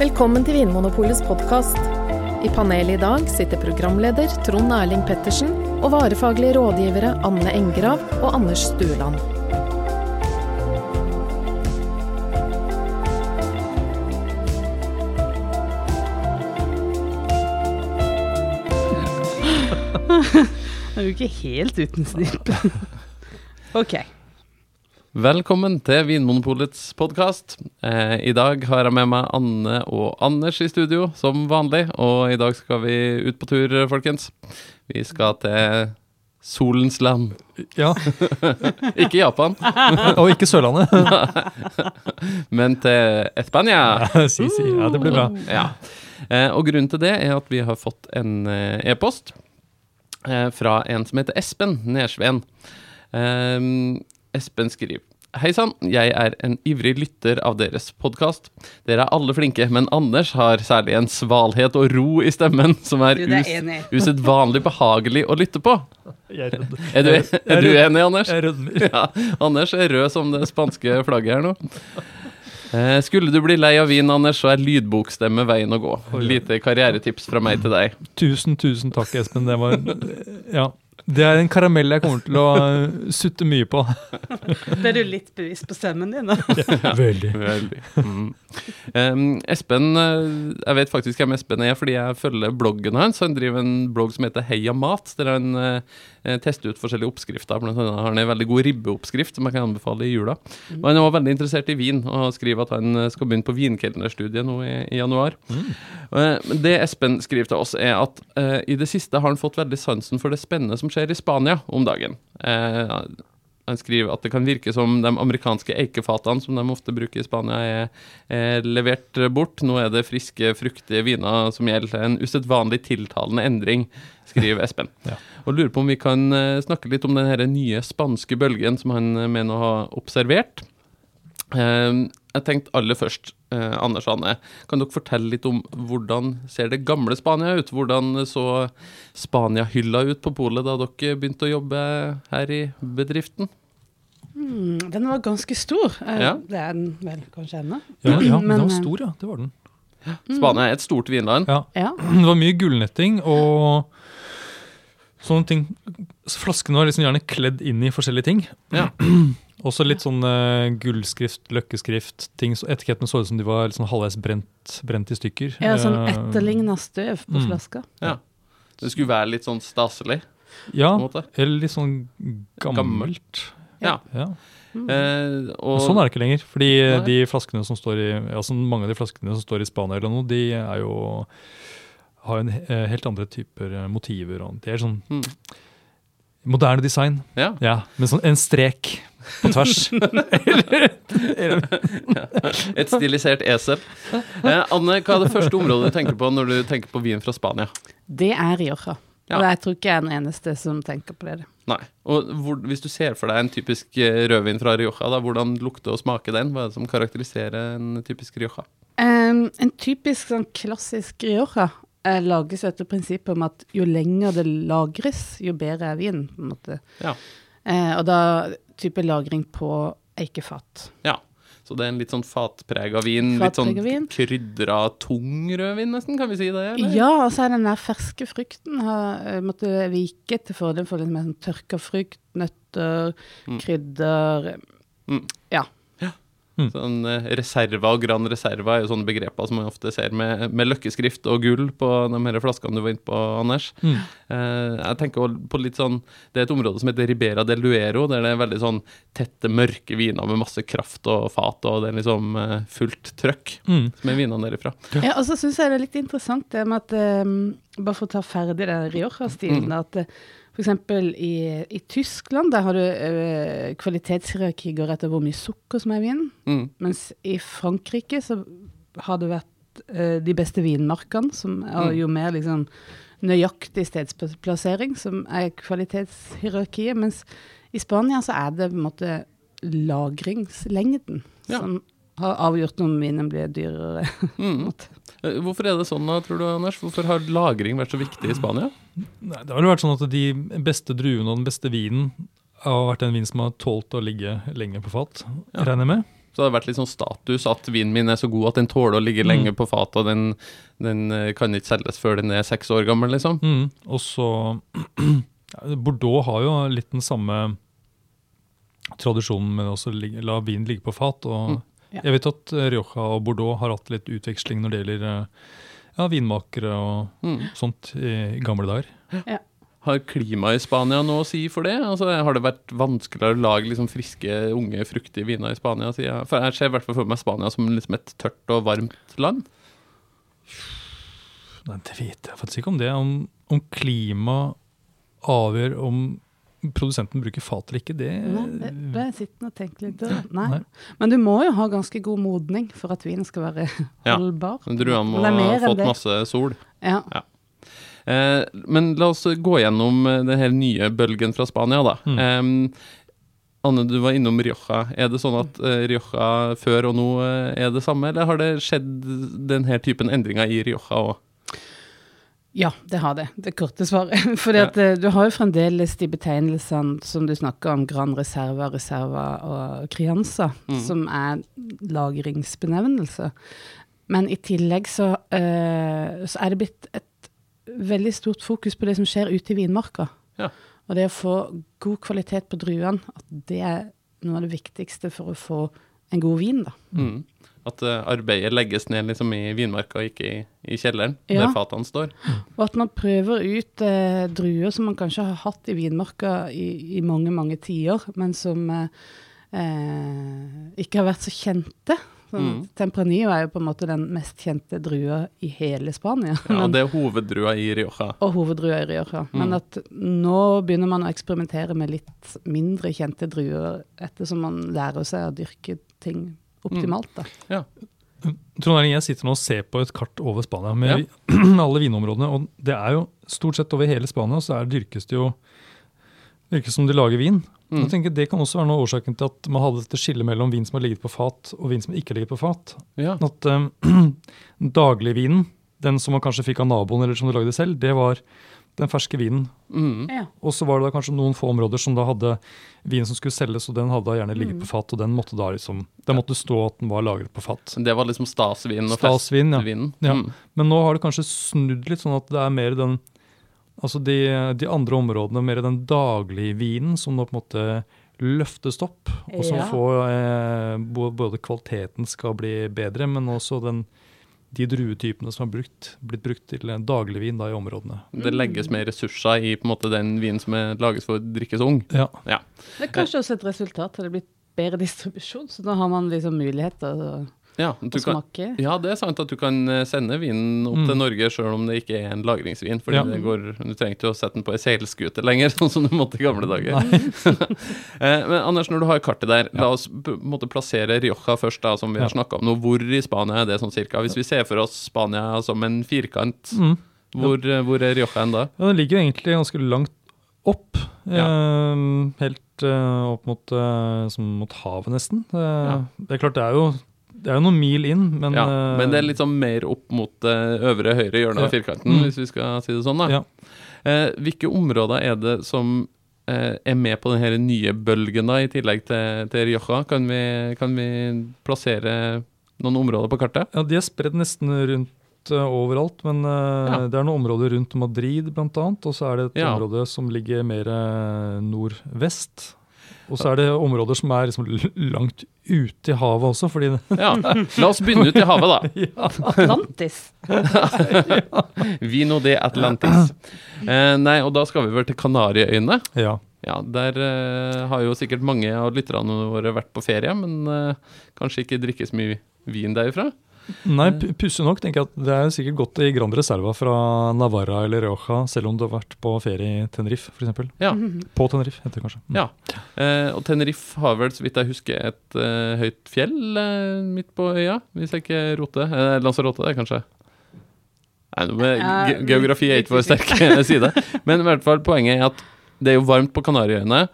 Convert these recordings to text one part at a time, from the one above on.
Velkommen til Vinmonopolets podkast. I panelet i dag sitter programleder Trond Erling Pettersen og varefaglige rådgivere Anne Engrav og Anders Stueland. Er jo ikke helt uten snipp. OK. Velkommen til Vinmonopolets podkast. Eh, I dag har jeg med meg Anne og Anders i studio, som vanlig. Og i dag skal vi ut på tur, folkens. Vi skal til solens land. Ja, Ikke Japan, Og ikke Sørlandet. men til Espania. si, si. Ja, det blir bra. Ja. Eh, og grunnen til det er at vi har fått en eh, e-post eh, fra en som heter Espen Nersveen. Eh, Espen skriver Hei sann, jeg er en ivrig lytter av deres podkast. Dere er alle flinke, men Anders har særlig en svalhet og ro i stemmen som er Du, er us usedvanlig behagelig å lytte på. Jeg er. Er du, er du enig, Anders? Jeg rødmer. Ja, Anders er rød som det spanske flagget her nå. Eh, skulle du bli lei av vin, Anders, så er lydbokstemme veien å gå. Lite karrieretips fra meg til deg. Tusen, tusen takk, Espen. Det var Ja. Det er en karamell jeg kommer til å sutte mye på. Ble du litt bevisst på stemmen din, da? Veldig. Veldig. Mm. Um, Espen eh, Jeg vet faktisk hvem Espen er, fordi jeg følger bloggen hans. Han driver en blogg som heter Heia mat, der han uh, tester ut forskjellige oppskrifter. Blant annet har han en veldig god ribbeoppskrift som jeg kan anbefale i jula. Og han er også veldig interessert i vin, og skriver at han eh, skal begynne på vinkelnerstudiet nå i, i januar. Mm. Uh, Det Espen skriver til oss, er at uh, i det siste har han fått veldig sansen for det spennende som skjer i Spania om dagen. Eh, han skriver at det kan virke som de amerikanske eikefatene som de ofte bruker i Spania, er, er levert bort. Nå er det friske, fruktige viner som gjelder. En usedvanlig tiltalende endring, skriver Espen. Ja. Og lurer på om vi kan eh, snakke litt om den nye spanske bølgen som han mener å ha observert. Eh, jeg tenkte aller først, eh, Anders Anne, kan dere fortelle litt om hvordan ser det gamle Spania ut? Hvordan så Spania-hylla ut på polet da dere begynte å jobbe her i bedriften? Mm, den var ganske stor. Eh, Ja. Det er den vel kanskje ennå. Ja, ja, Men, den var eh, stor, ja. Det var den. Spania er et stort vinland. Ja. Ja. Det var mye gullnetting og sånne ting. Flaskene var liksom gjerne kledd inn i forskjellige ting. Ja. Også litt sånn uh, gullskrift, løkkeskrift, ting, så etikettene så ut som de var sånn halvveis brent, brent i stykker. ja, sånn Eh, etterligna støv på mm. flaska. Det skulle være litt sånn staselig, Ja, på en måte. eller litt sånn gammelt. Ja. Ja. Eh, og, sånn er det ikke lenger. Fordi Nei. de flaskene som står i altså Mange av de flaskene som står i Spania eller noe, de er jo har jo en helt andre typer motiver. Og de er sånn Mm. Moderne design. Ja. Ja, Med sånn en strek på tvers. Et stilisert esel. Eh, Anne, hva er det første området du tenker på når du tenker på vin fra Spania? Det er Rioja. Ja. Og jeg tror ikke jeg er den eneste som tenker på det. Nei. Og hvor, hvis du ser for deg en typisk eh, rødvin fra Rioja, da, hvordan lukter og smaker den? Hva er det som karakteriserer en typisk Rioja? Um, en typisk sånn klassisk Rioja lages etter prinsippet om at jo lenger det lagres, jo bedre er vinen. på en måte. Ja. Eh, og da type lagring på eikefat. ja. Så det er en litt sånn fatprega vin, litt sånn krydra, tung rødvin, nesten, kan vi si det? Eller? Ja, og så er den der ferske frukten har eh, måtte vike til fordel for litt mer sånn tørka frukt, nøtter, Mm. krydder. Mm. Ja. Sånn eh, Reserva og Gran Reserva er jo sånne begreper som man ofte ser med, med løkkeskrift og gull på de her flaskene du var inne på, Anders. Mm. Eh, jeg tenker på litt sånn Det er et område som heter Ribera del Luero, der det er veldig sånn tette, mørke viner med masse kraft og fat, og det er liksom eh, fullt trøkk Mm. med vinene derifra. ja, og så syns jeg det er litt interessant det med at eh, Bare for å ta ferdig den Rioja-stilen, Mm. at F.eks. for eksempel i, i Tyskland der har du uh, kvalitetshierarki går etter hvor mye sukker som er i vinen. Mm. Mens i Frankrike så har det vært eh, de beste vinmarkene, som er Mm. jo mer liksom nøyaktig stedsplassering, som er kvalitetshierarkiet. Mens i Spania så er det på en måte lagringslengden Ja. som har avgjort om vinen blir dyrere. Mm. Eh, Hvorfor er det sånn da, tror du, Anders? Hvorfor har lagring vært så viktig i Spania? Nei, det har jo vært sånn at de beste druene og den beste vinen har vært en vin som har tålt å ligge lenge på fat, Ja. regner jeg med. Så det har vært litt sånn status at vinen min er så god at den tåler å ligge lenge på fat, og den, den eh, kan ikke selges før den er seks år gammel, liksom. Mm. Og så Bordeaux har jo litt den samme tradisjonen med å la vinen ligge på fat. og Mm. Ja. Jeg vet at eh, Rioja og Bordeaux har hatt litt utveksling når det gjelder eh, ja, vinmakere og Mm. sånt i, gamle dager. Har klimaet i Spania noe å si for det? Altså, har det vært vanskeligere å lage liksom friske, unge, fruktige viner i Spania? sier jeg? For jeg ser i hvert fall for meg Spania som liksom et tørt og varmt land. Nei, det vet jeg faktisk ikke om det. Om, om klima avgjør om produsenten bruker fat eller ikke, det Nei, det sitter og tenker litt. Nei. Nei. Men du må jo ha ganske god modning for at vinen skal være Ja. holdbar. Druene må Men det er ha fått masse sol. Ja. Eh, men la oss gå gjennom eh, den her nye bølgen fra Spania, da. Mm. Eh, Anne, du var innom Rioja. Er det sånn at eh, Rioja før og nå eh, er det samme, eller har det skjedd denne typen endringer i Rioja òg? Ja, det har det. Det korte svaret. Fordi at eh, du har jo fremdeles de betegnelsene som du snakker om, Gran Reserva, Reserva og Crianza, Mm. som er lagringsbenevnelser. Men i tillegg så, uh, så er det blitt et veldig stort fokus på det som skjer ute i vinmarka. Ja. Og det å få god kvalitet på druene, at det er noe av det viktigste for å få en god vin, da. Mm. At eh, arbeidet legges ned liksom i vinmarka, ikke i, i kjelleren, Ja. der fatene står. Og at man prøver ut eh, druer som man kanskje har hatt i vinmarka i, i mange, mange tiår, men som eh, eh, ikke har vært så kjente. Sånn, Mm. Tempranillo er jo på en måte den mest kjente drua i hele Spania. Ja, men, det er hoveddrua i Rioja. og hoveddrua i Rioja. Mm. Men at nå begynner man å eksperimentere med litt mindre kjente druer, ettersom man lærer seg å dyrke ting optimalt. da. Trond Erling, jeg sitter nå og ser på et kart over Spania med Ja. alle vinområdene. og Det er jo stort sett over hele Spania så er, dyrkes det jo virker som de lager vin. Mm. Jeg tenker Det kan også være noe av årsaken til at man hadde dette skillet mellom vin som har ligget på fat, og vin som ikke har ligget på fat. Ja. At um, dagligvinen, den som man kanskje fikk av naboen eller som du lagde selv, det var den ferske vinen. Mm. Ja. Og så var det da kanskje noen få områder som da hadde vin som skulle selges, og den hadde da gjerne ligget Mm. på fat, og den måtte da liksom, den måtte stå at den var lagret på fat. Det var liksom stasvin og festvinen? ja. festvinen. Ja. Mm. Men nå har det kanskje snudd litt, sånn at det er mer den Altså de, de andre områdene, mer den dagligvinen som nå på en måte løftes opp, og som Ja. får eh, Både kvaliteten skal bli bedre, men også den, de druetypene som har brukt, blitt brukt til eh, dagligvin da, i områdene. Det legges mer ressurser i på en måte den vinen som er lages for å drikkes ung. Ja. Det er kanskje også et resultat av det blitt bedre distribusjon, så da har man liksom muligheter Ja, og kan, smake. ja, det er sant at du kan eh, sende vinen opp Mm. til Norge selv om det ikke er en lagringsvin. Fordi Ja. går, Du trenger ikke å sette den på ei seilskute lenger, sånn som du måtte i gamle dager. eh, men Anders, når du har kartet der, la oss måtte plassere Rioja først, da, som vi har Ja. snakka om nå. Hvor i Spania er det sånn cirka? Hvis vi ser for oss Spania som en firkant, Mm. hvor, eh, hvor er Rioja da? Ja, Den ligger jo egentlig ganske langt opp. Ja. Eh, helt eh, opp mot, eh, mot havet, nesten. Ja. Det er klart, det er jo, det er jo noen mil inn, men ja, eh, men det er litt sånn mer opp mot det øvre høyre hjørne av firkanten, Mm. hvis vi skal si det sånn. da. Ja. Eh, hvilke områder er det som eh, er med på denne nye bølgen, da, i tillegg til, til Rioja? Kan vi, kan vi plassere noen områder på kartet? Ja, de er spredd nesten rundt overalt, men Ja. det er noen områder rundt Madrid annet, og så er det et Ja. område som ligger mer nordvest. Og så er det områder som er liksom langt ute i havet også, fordi Ja, La oss begynne ut i havet, da. Atlantis. Vino de Atlantis. Eh, nei, og da skal vi vel til Kanariøyene. Ja. Ja, Der eh, har jo sikkert mange av lytterne våre vært på ferie, men eh, kanskje ikke drikkes mye vin derifra. Nei, pu- pussig nok tenker jeg at det er sikkert godt i Grand Reserva fra Navarra eller Rioja, selv om du har vært på ferie i Tenerife f.eks. Ja. På Tenerife, heter det kanskje. Mm. Ja. Eh, og Tenerife har vel, så vidt jeg husker, et eh, høyt fjell eh, midt på øya, hvis jeg ikke roter. Eh, Lanzarote, det, kanskje. Nei, ge geografi er ikke vår sterke side. Men i hvert fall, poenget er at det er jo varmt på Kanariøyene,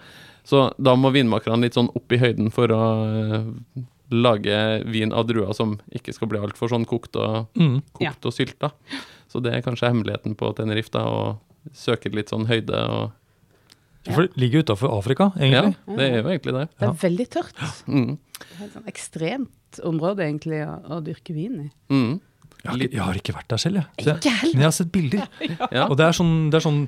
så da må vinmakerne litt sånn opp i høyden for å eh, lage vin av druer som ikke skal bli altfor sånn kokt og, Mm. Ja. og sylta. Så det er kanskje hemmeligheten på Tenerife, da, å søke litt sånn høyde og For det ligger utafor Afrika, egentlig? Ja, det er jo egentlig det. Det er veldig tørt. Mm. er sånn ekstremt område egentlig å, å dyrke vin i. Mm. Jeg, har ikke, jeg har ikke vært der selv, jeg. Så jeg. Ikke heller. Men jeg har sett bilder. Ja. Og det er sånn, det er sånn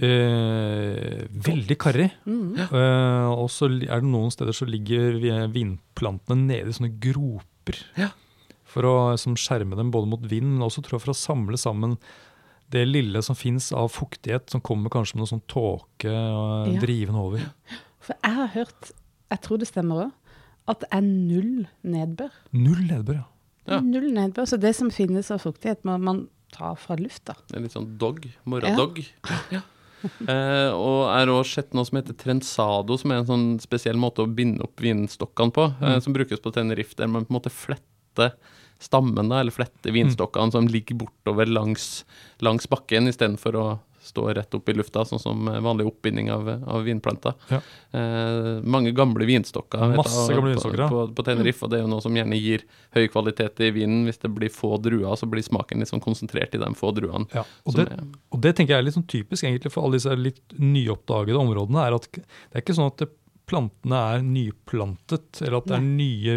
eh, veldig karrig. Mm. Eh, og så er det noen steder så ligger vindplantene vinplantene nede i sånne groper. Ja. For å som skjerme dem både mot vind, men også tror jeg for å samle sammen det lille som fins av fuktighet, som kommer kanskje med noe sånn tåke eh, Ja. drivende over. For jeg har hørt, jeg tror det stemmer òg, at det er null nedbør. Null nedbør, ja. Ja. Null nedbør. Så det som finnes av fuktighet, må man ta fra lufta. Det er litt sånn dog. Morradog. Ja. Eh, og er òg sett noe som heter trensado, som er en sånn spesiell måte å binde opp vinstokkene på, eh, som brukes på Tenerife, der man på en måte fletter stammen, da, eller fletter vinstokkene som ligger bortover langs, langs bakken, istedenfor å stå rett opp i lufta, sånn som vanlig oppbinding av, av vinplanter. Ja. Eh, mange gamle vinstokker Masse jeg, gamle på- vinstokker, på, på, på Tenerife, og det er jo noe som gjerne gir høy kvalitet i vinen. Hvis det blir få druer, så blir smaken litt sånn konsentrert i de få druene. Ja, og det, er- og det tenker jeg er litt sånn typisk egentlig for alle disse litt nyoppdagede områdene. er at Det er ikke sånn at plantene er nyplantet, eller at det er nye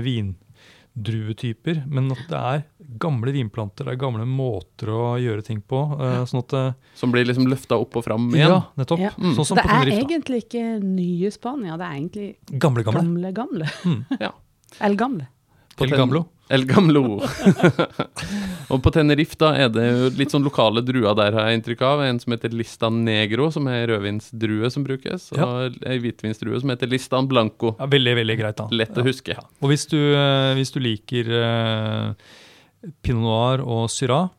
vindruetyper, men at det er gamle vinplanter, det er gamle måter å gjøre ting på. Uh, sånn at uh, Som blir liksom løfta opp og fram igjen. Ja, nettopp. Ja. Mm. Sånn som det er egentlig ikke nye Spania, det er egentlig Gamle, gamle. gamle, gamle. Mm. Ja. Eller gamle. På El Gamlo. El Gamlo. og på Tenerife da er det jo litt sånn lokale druer der, har jeg inntrykk av. En som heter Listan Negro, som er rødvinsdrue som brukes. Ja. Og ei hvitvinsdrue som heter Listan Blanco. Ja, veldig, veldig greit, da. Lett å huske. Og hvis du, eh, hvis du liker eh, pinot noir og syrah,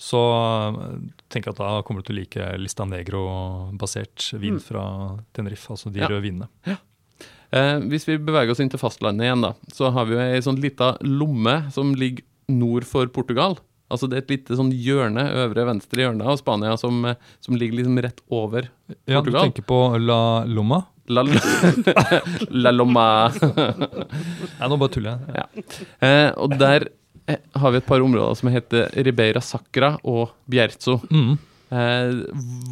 så eh, tenker jeg at da kommer du til å like Lista Negro-basert vin Mm. fra Tenerife, altså de Ja. røde vinene. Eh, hvis vi beveger oss inn til fastlandet igjen, da, så har vi jo ei sånn lita lomme som ligger nord for Portugal. Altså Det er et lite sånn hjørne, øvre venstre hjørne av Spania, som, eh, som ligger liksom rett over Portugal. Ja, du tenker på La Loma? La, La Loma. Nei, nå bare tuller jeg. Ja. Eh, og der eh, har vi et par områder som heter Ribeira Sacra og Bierzo. Mm. Eh,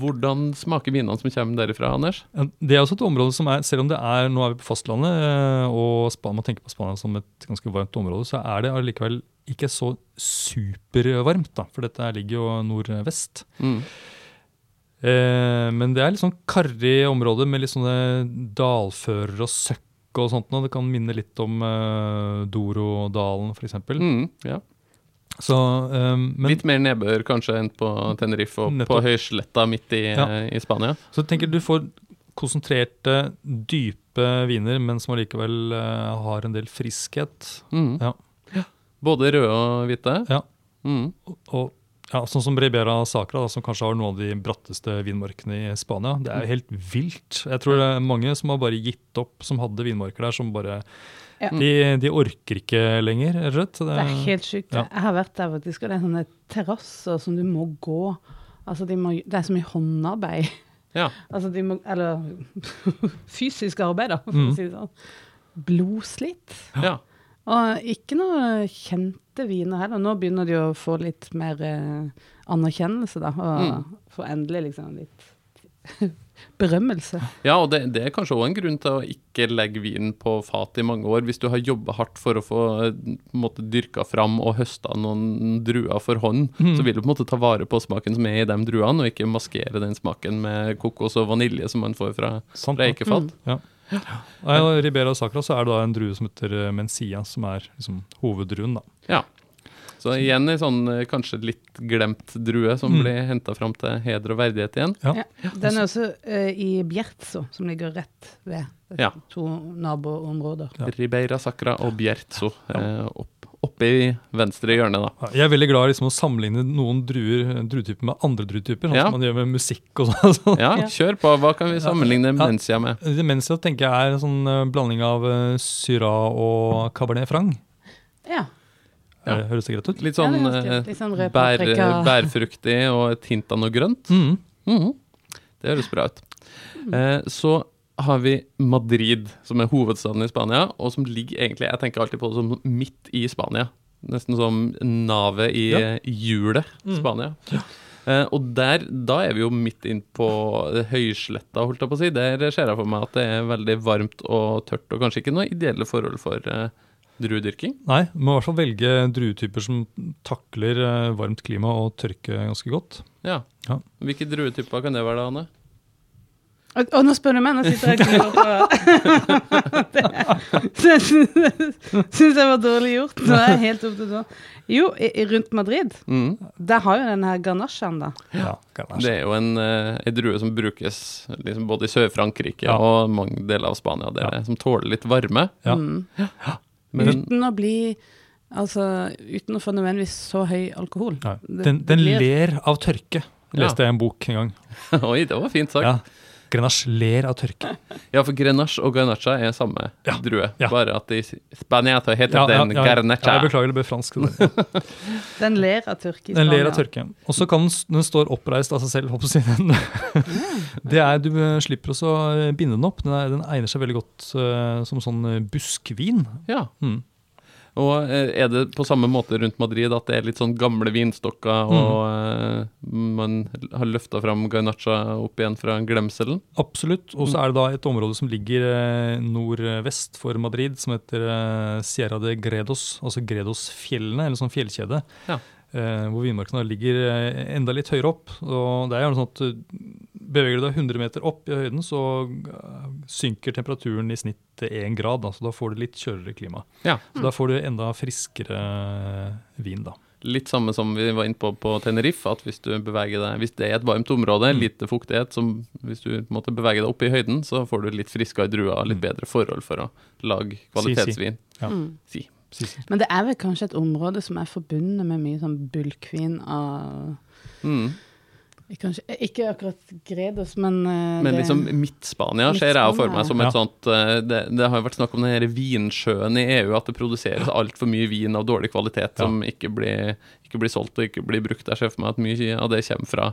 hvordan smaker vinene som kommer derifra, Anders? Det er også et område som er, selv om det er, nå er vi på fastlandet, eh, og Span, man tenker på Spania som et ganske varmt område, så er det allikevel ikke så supervarmt, da, for dette ligger jo nordvest. Mm. Eh, men det er litt sånn karrig område med litt sånne dalfører og søkk og sånt. Og Det kan minne litt om eh, Dorodalen, f.eks. Mm, ja. Så, um, men, Litt mer nedbør kanskje enn på Tenerife og på høysletta midt i, Ja. eh, i Spania. så jeg tenker du får konsentrerte, dype viner, men som allikevel uh, har en del friskhet. Mm. Ja. Både røde og hvite. Ja. Mm. Og ja, Sånn som Ribera Sacra, da, som kanskje har noen av de bratteste vinmarkene i Spania. Det er jo helt vilt. Jeg tror det er mange som har bare gitt opp, som hadde vinmarker der, som bare Ja. de, de orker ikke lenger, rett og slett. Det er helt sykt. ja. Jeg har vært der faktisk, og det er sånne terrasser som du må gå. Altså, de må, det er så mye håndarbeid. Ja. Altså, de må, eller fysisk arbeid, da, for Mm. å si det sånn. Blodslitt. ja. Og ikke noe kjente viner heller. Nå begynner de å få litt mer eh, anerkjennelse, da. Og Mm. få endelig liksom litt berømmelse. Ja, og det, det er kanskje òg en grunn til å ikke legge vinen på fat i mange år. Hvis du har jobba hardt for å få eh, på en måte, dyrka fram og høsta noen druer for hånd, Mm. så vil du på en måte ta vare på smaken som er i de druene, og ikke maskere den smaken med kokos og vanilje som man får fra, reikefat. fra ja. Ja. Ribera Sacra så er det da en drue som heter eh, Mencia, som er liksom hoveddruen. da. Ja. Så igjen en sånn eh, kanskje litt glemt drue som Mm. blir henta fram til heder og verdighet igjen. Ja. Ja. Den er også uh, i Bjertso, som ligger rett ved Ja. to naboområder. Ja. Ribeira Sacra og Bjerzo. Uh, opp, oppe i venstre hjørne, da. Jeg er veldig glad i liksom, å sammenligne noen druer, druetyper med andre druetyper, sånn Ja. som man gjør med musikk og sånn. sånn. Ja, kjør på. Hva kan vi sammenligne Ja. Mencia med? Demensia tenker jeg er en sånn blanding av uh, syra og Cabernet Franc. Ja. Ja. Det- Høres det greit ut? Litt sånn ganske- eh, litt sånn bær, bærfruktig og et hint av noe grønt. Mm. Mhm. Det høres bra ut. Eh, så har vi Madrid, som er hovedstaden i Spania, og som ligger egentlig Jeg tenker alltid på det som midt i Spania. Nesten som navet i Ja. hjulet Mm. Spania. Eh, og der, da er vi jo midt inn på høysletta, holdt jeg på å si. Der ser jeg for meg at det er veldig varmt og tørt, og kanskje ikke noe ideelle forhold for eh, druedyrking. Nei, må i hvert fall velge druetyper som takler eh, varmt klima og tørke ganske godt. Ja. Ja. Hvilke druetyper kan det være da, Anne? Og, og nå spør du meg, nå sitter jeg og på Det syns jeg var dårlig gjort. Nå er jeg helt opp til nå. Jo, i, i rundt Madrid, Mm. der har jo den her ganasjen, da. Ja, ganasjen. Det er jo en, eh, drue som brukes liksom både i Sør-Frankrike Ja. og mange deler av Spania, det er, som tåler litt varme. Ja. Mm. Men Uten å bli Altså uten å få nødvendigvis så høy alkohol. Den, den ler av tørke, leste jeg en bok en gang. Oi, det var fint sagt. Ja. Grenache ler av tørke. Ja, for grenache og garnacha er samme Ja. drue, Ja. bare at i Spania heter Ja, den ja, garnacha. ja, jeg beklager, det ble fransk. det. Den ler av tørke i Den ler av tørke. Og så kan den, den står oppreist av seg selv. Håper jeg Det er, du eh, slipper også å binde den opp. Den, er, den egner seg veldig godt uh, som sånn eh, buskvin. Ja. Mm. Og eh, er det på samme måte rundt Madrid at det er litt sånn gamle vinstokker, Mm. og eh, man har løfta fram garnacha opp igjen fra glemselen? Absolutt. Og så er det da et område som ligger eh, nordvest for Madrid, som heter Sierra de Gredos, altså Gredosfjellene, eller sånn fjellkjede. Ja. Eh, hvor vinmarkene ligger eh, enda litt høyere opp. Og det er gjerne sånn at eh, beveger du deg 100 meter opp i høyden, så synker temperaturen i snitt til 1 grad. Da, så da får du litt kjøligere klima. Ja. Så da får du enda friskere vin, da. Litt samme som vi var inne på på Tenerife, at hvis du beveger deg Hvis det er et varmt område, Mm. lite fuktighet, som hvis du måtte bevege deg opp i høyden, så får du litt friskere druer, litt Mm. bedre forhold for å lage Si, si. Ja. Mm. Si. Si, si. Men det er vel kanskje et område som er forbundet med mye sånn bulkvin av Mm. Kanskje, ikke akkurat Gredos, men uh, Men liksom Midt-Spania ser jeg for meg som et Ja. sånt uh, det, det har jo vært snakk om den vinsjøen i EU, at det produseres altfor mye vin av dårlig kvalitet Ja. som ikke blir, ikke blir solgt og ikke blir brukt. Jeg ser for meg at mye av det kommer fra,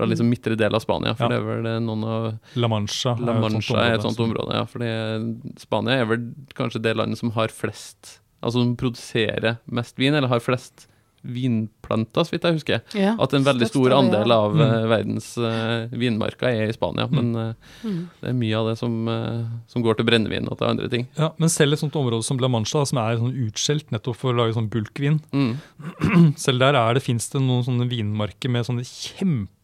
fra liksom midtre del av Spania. For Ja. det er vel noen av La Mancha, La er jo område. er et sånt område, ja. Fordi Spania er vel kanskje det landet som har flest Altså som produserer mest vin, eller har flest vinplanter, så vidt jeg husker. Ja, At en veldig stor av andel ja. av Mm. eh, verdens uh, vinmarker er i Spania. Men uh, Mm. det er mye av det som, uh, som går til brennevin og til andre ting. Ja, Men selv et sånt område som La Mancha, som er sånn utskjelt nettopp for å lage sånn bulkvin, Mm. selv der er det, fins det noen sånne vinmarker med sånne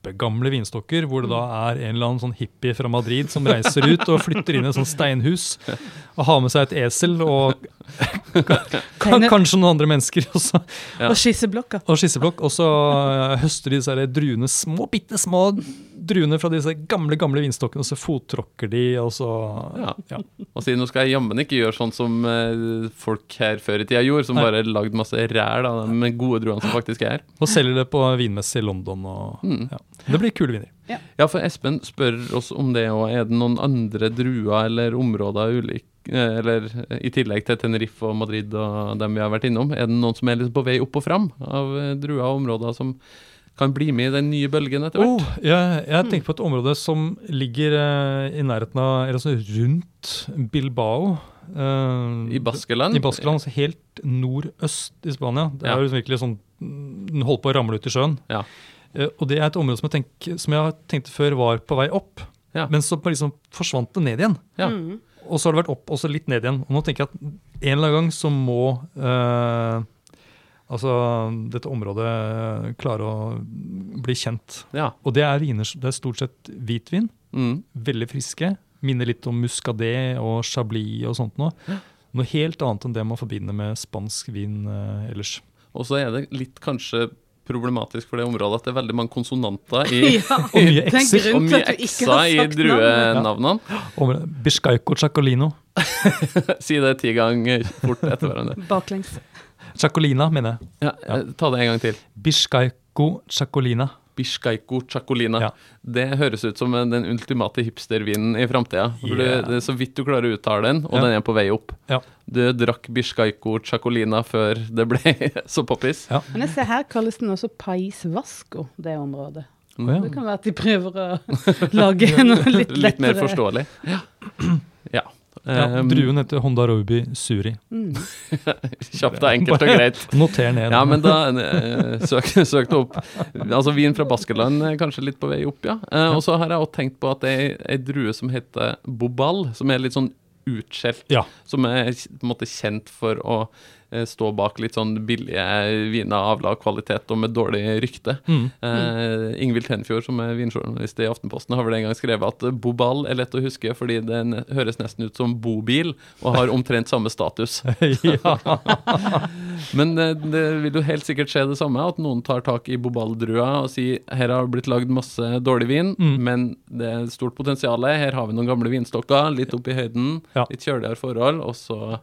kjempegamle vinstokker, hvor det da er en eller annen sånn hippie fra Madrid som reiser ut og flytter inn i et sånt steinhus og har med seg et esel og kanskje noen andre mennesker også, Ja. Og skisseblokk. og skisseblokk. Og så øh, høster de disse druene, små, bitte små druene fra disse gamle gamle vinstokkene, og så fottråkker de, og så Ja. ja. Og si, nå skal jeg jammen ikke gjøre sånn som eh, folk her før i tida gjorde, som Nei. bare lagde masse ræl av de gode druene som faktisk er. Og selger det på vinmesse i London. Og, Mm. ja. Det blir kule viner. Ja, for Espen spør oss om det òg. Er det noen andre druer eller områder ulik, eh, eller i tillegg til Tenerife og Madrid og dem vi har vært innom, er det noen som er liksom på vei opp og fram av eh, druer og områder som kan bli med i den nye bølgen etter hvert? Oh, jeg, jeg tenker på et område som ligger eh, i nærheten av, eller altså rundt Bilbao. eh, I Baskeland? I Baskeland, altså helt nordøst i Spania. Det er Ja. liksom virkelig sånn Den holder på å ramle ut i sjøen. Ja. Eh, og det er et område som jeg, tenk, som jeg tenkte før var på vei opp, Ja. men så liksom forsvant det ned igjen. Ja. Mm. Og så har det vært opp og så litt ned igjen. Og nå tenker jeg at en eller annen gang så må eh, altså dette området klare å bli kjent. Ja. Og det er viner, det er stort sett hvitvin, Mm. veldig friske. Minner litt om muscadet og chablis og sånt noe. Noe helt annet enn det man forbinder med spansk vin eh, ellers. Og så er det litt kanskje problematisk for det området at det er veldig mange konsonanter i Ja, Og mye er ekser. og mye ekser i druenavnene. Og Biscaico chacolino. Si det ti ganger fort etter hverandre. Baklengs. Chacolina, mener jeg. Ja, eh, ta det en gang til. Biscaico chacolina. Bishkaiko chacolina. Ja. Det høres ut som den ultimate hipstervinen i framtida. Yeah. Så vidt du klarer å uttale den, og Ja. den er på vei opp. Ja. Du drakk Bishkaiko chacolina før det ble så poppis. Ja. Men jeg ser her kalles den også Pais Vasco, det området. Mm. Ja. Det kan være at de prøver å lage noe litt lettere. Litt mer forståelig. Ja. ja. Ja, Um, druen heter Honda Ruby Suri. Mm. Kjapt og enkelt og greit. Noter ned. Ja, men da eh, søk, søk det opp. Altså Vin fra Baskeland er kanskje litt på vei opp, ja. Eh, og så har jeg også tenkt på at det er ei drue som heter Bobal, som er litt sånn utskjelt. Ja. Som er på en måte kjent for å stå bak litt sånn billige viner av lav kvalitet og med dårlig rykte. Mm. Eh, Ingvild Tenfjord, som er vinjournalist i Aftenposten, har vel en gang skrevet at Bobal er lett å huske fordi den høres nesten ut som bobil og har omtrent samme status. Men det, det vil jo helt sikkert skje det samme, at noen tar tak i bobaldrua og sier her har det blitt lagd masse dårlig vin, Mm. men det er stort potensial. Her har vi noen gamle vinstokker, litt opp i høyden, Ja. litt kjøligere forhold, og så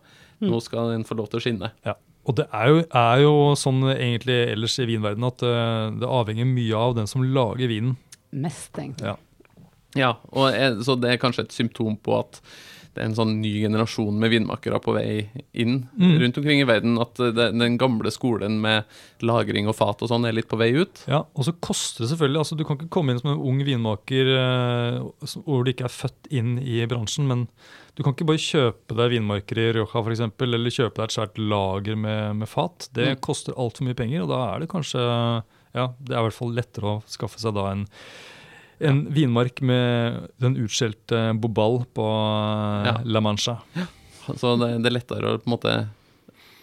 nå skal den få lov til å skinne. Ja. Og det er jo, er jo sånn egentlig ellers i vinverdenen at eh, det avhenger mye av den som lager vinen. Mest, egentlig. Ja. Ja, og er, så det er kanskje et symptom på at det er en sånn ny generasjon med vinmakere på vei inn Mm. rundt omkring i verden. At det, den gamle skolen med lagring og fat og sånn er litt på vei ut. Ja, Og så koster det selvfølgelig altså Du kan ikke komme inn som en ung vinmaker eh, hvor du ikke er født inn i bransjen, men du kan ikke bare kjøpe deg vinmarker i Rioja for eksempel, eller kjøpe deg et svært lager med, med fat. Det Mm. koster altfor mye penger, og da er det kanskje Ja, det er i hvert fall lettere å skaffe seg da en en vinmark med den utskjelte Bobal på eh, Ja. La Mancha. Ja. Så det, det er lettere å på en måte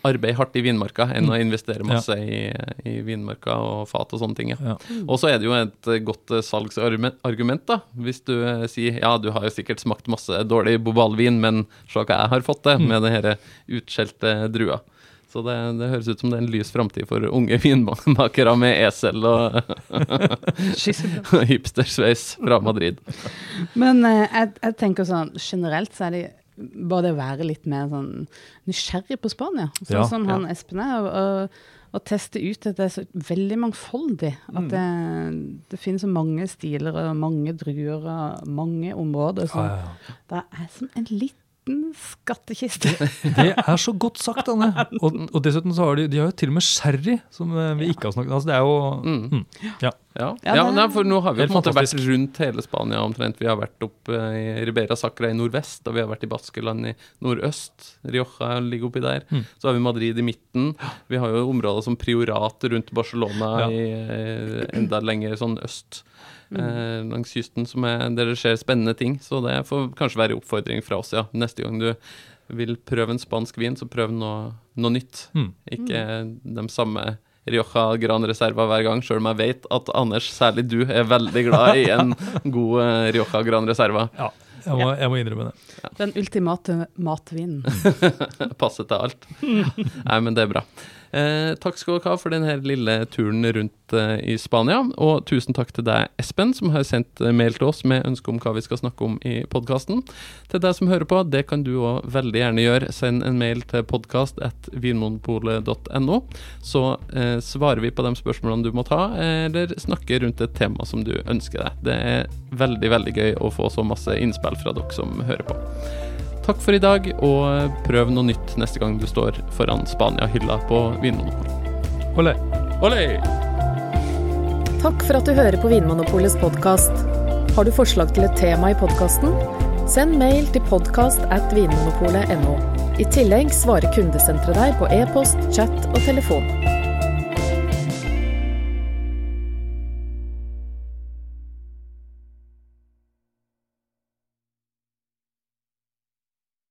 arbeide hardt i vinmarka enn å investere masse i, i vinmarka og fat og sånne ting. Ja. Ja. Og så er det jo et eh, godt eh, salgsargument, da. Hvis du eh, sier ja, du har jo sikkert smakt masse dårlig bobalvin, men se hva jeg har fått til med den utskjelte drua. Så det, det høres ut som det er en lys framtid for unge vinmakere med esel og hipstersveis fra Madrid. Men eh, jeg, jeg tenker sånn generelt så er det bare det å være litt mer sånn nysgjerrig på Spania. Sånn Ja, som han Espen er. Og, og, og teste ut at det er så veldig mangfoldig. At det, det finnes så mange stiler og mange druer og mange områder. Så Ja, ja, ja. det er som en liten skattkiste. Det er så godt sagt, Anne. Og, og dessuten så har de, de har jo til og med sherry, som eh, vi ikke har snakket om. Altså, det er jo Mm. mm. Ja. Ja, Ja, ja nei, for nå har vi jo Helt på en måte vært rundt hele Spania omtrent. Vi har vært opp eh, i Ribera Sacra i nordvest, og vi har vært i Baskeland i nordøst. Rioja ligger oppi der. Mm. Så har vi Madrid i midten. Vi har jo områder som Priorat rundt Barcelona Ja. i eh, enda lenger sånn øst. Eh, langs kysten som er, der det skjer spennende ting. Så det får kanskje være oppfordring fra oss, ja. Neste gang du vil prøve en spansk vin, så prøv noe, noe nytt. Mm. Ikke de samme Rioja Gran Reserva hver gang, sjøl om jeg vet at Anders, særlig du, er veldig glad i en god eh, Rioja Gran Reserva. ja. Jeg må, jeg må innrømme det. Den ultimate matvinen. Passer til alt. Nei, men det er bra. Eh, takk skal dere ha for denne lille turen rundt eh, i Spania. Og tusen takk til deg, Espen, som har sendt eh, mail til oss med ønske om hva vi skal snakke om i podkasten. Til deg som hører på, det kan du òg veldig gjerne gjøre. Send en mail til podkast.vinmonopolet.no, så eh, svarer vi på de spørsmålene du må ta, eller snakker rundt et tema som du ønsker deg. Det er veldig, veldig gøy å få så masse innspill fra dere som hører på. Takk for i dag, og prøv noe nytt neste gang du står foran Spania-hylla på Vinmonopolet. Olé. Olé! Takk for at du hører på Vinmonopolets podkast. Har du forslag til et tema i podkasten? Send mail til podkast at vinmonopolet.no. I tillegg svarer kundesenteret deg på e-post, chat og telefon.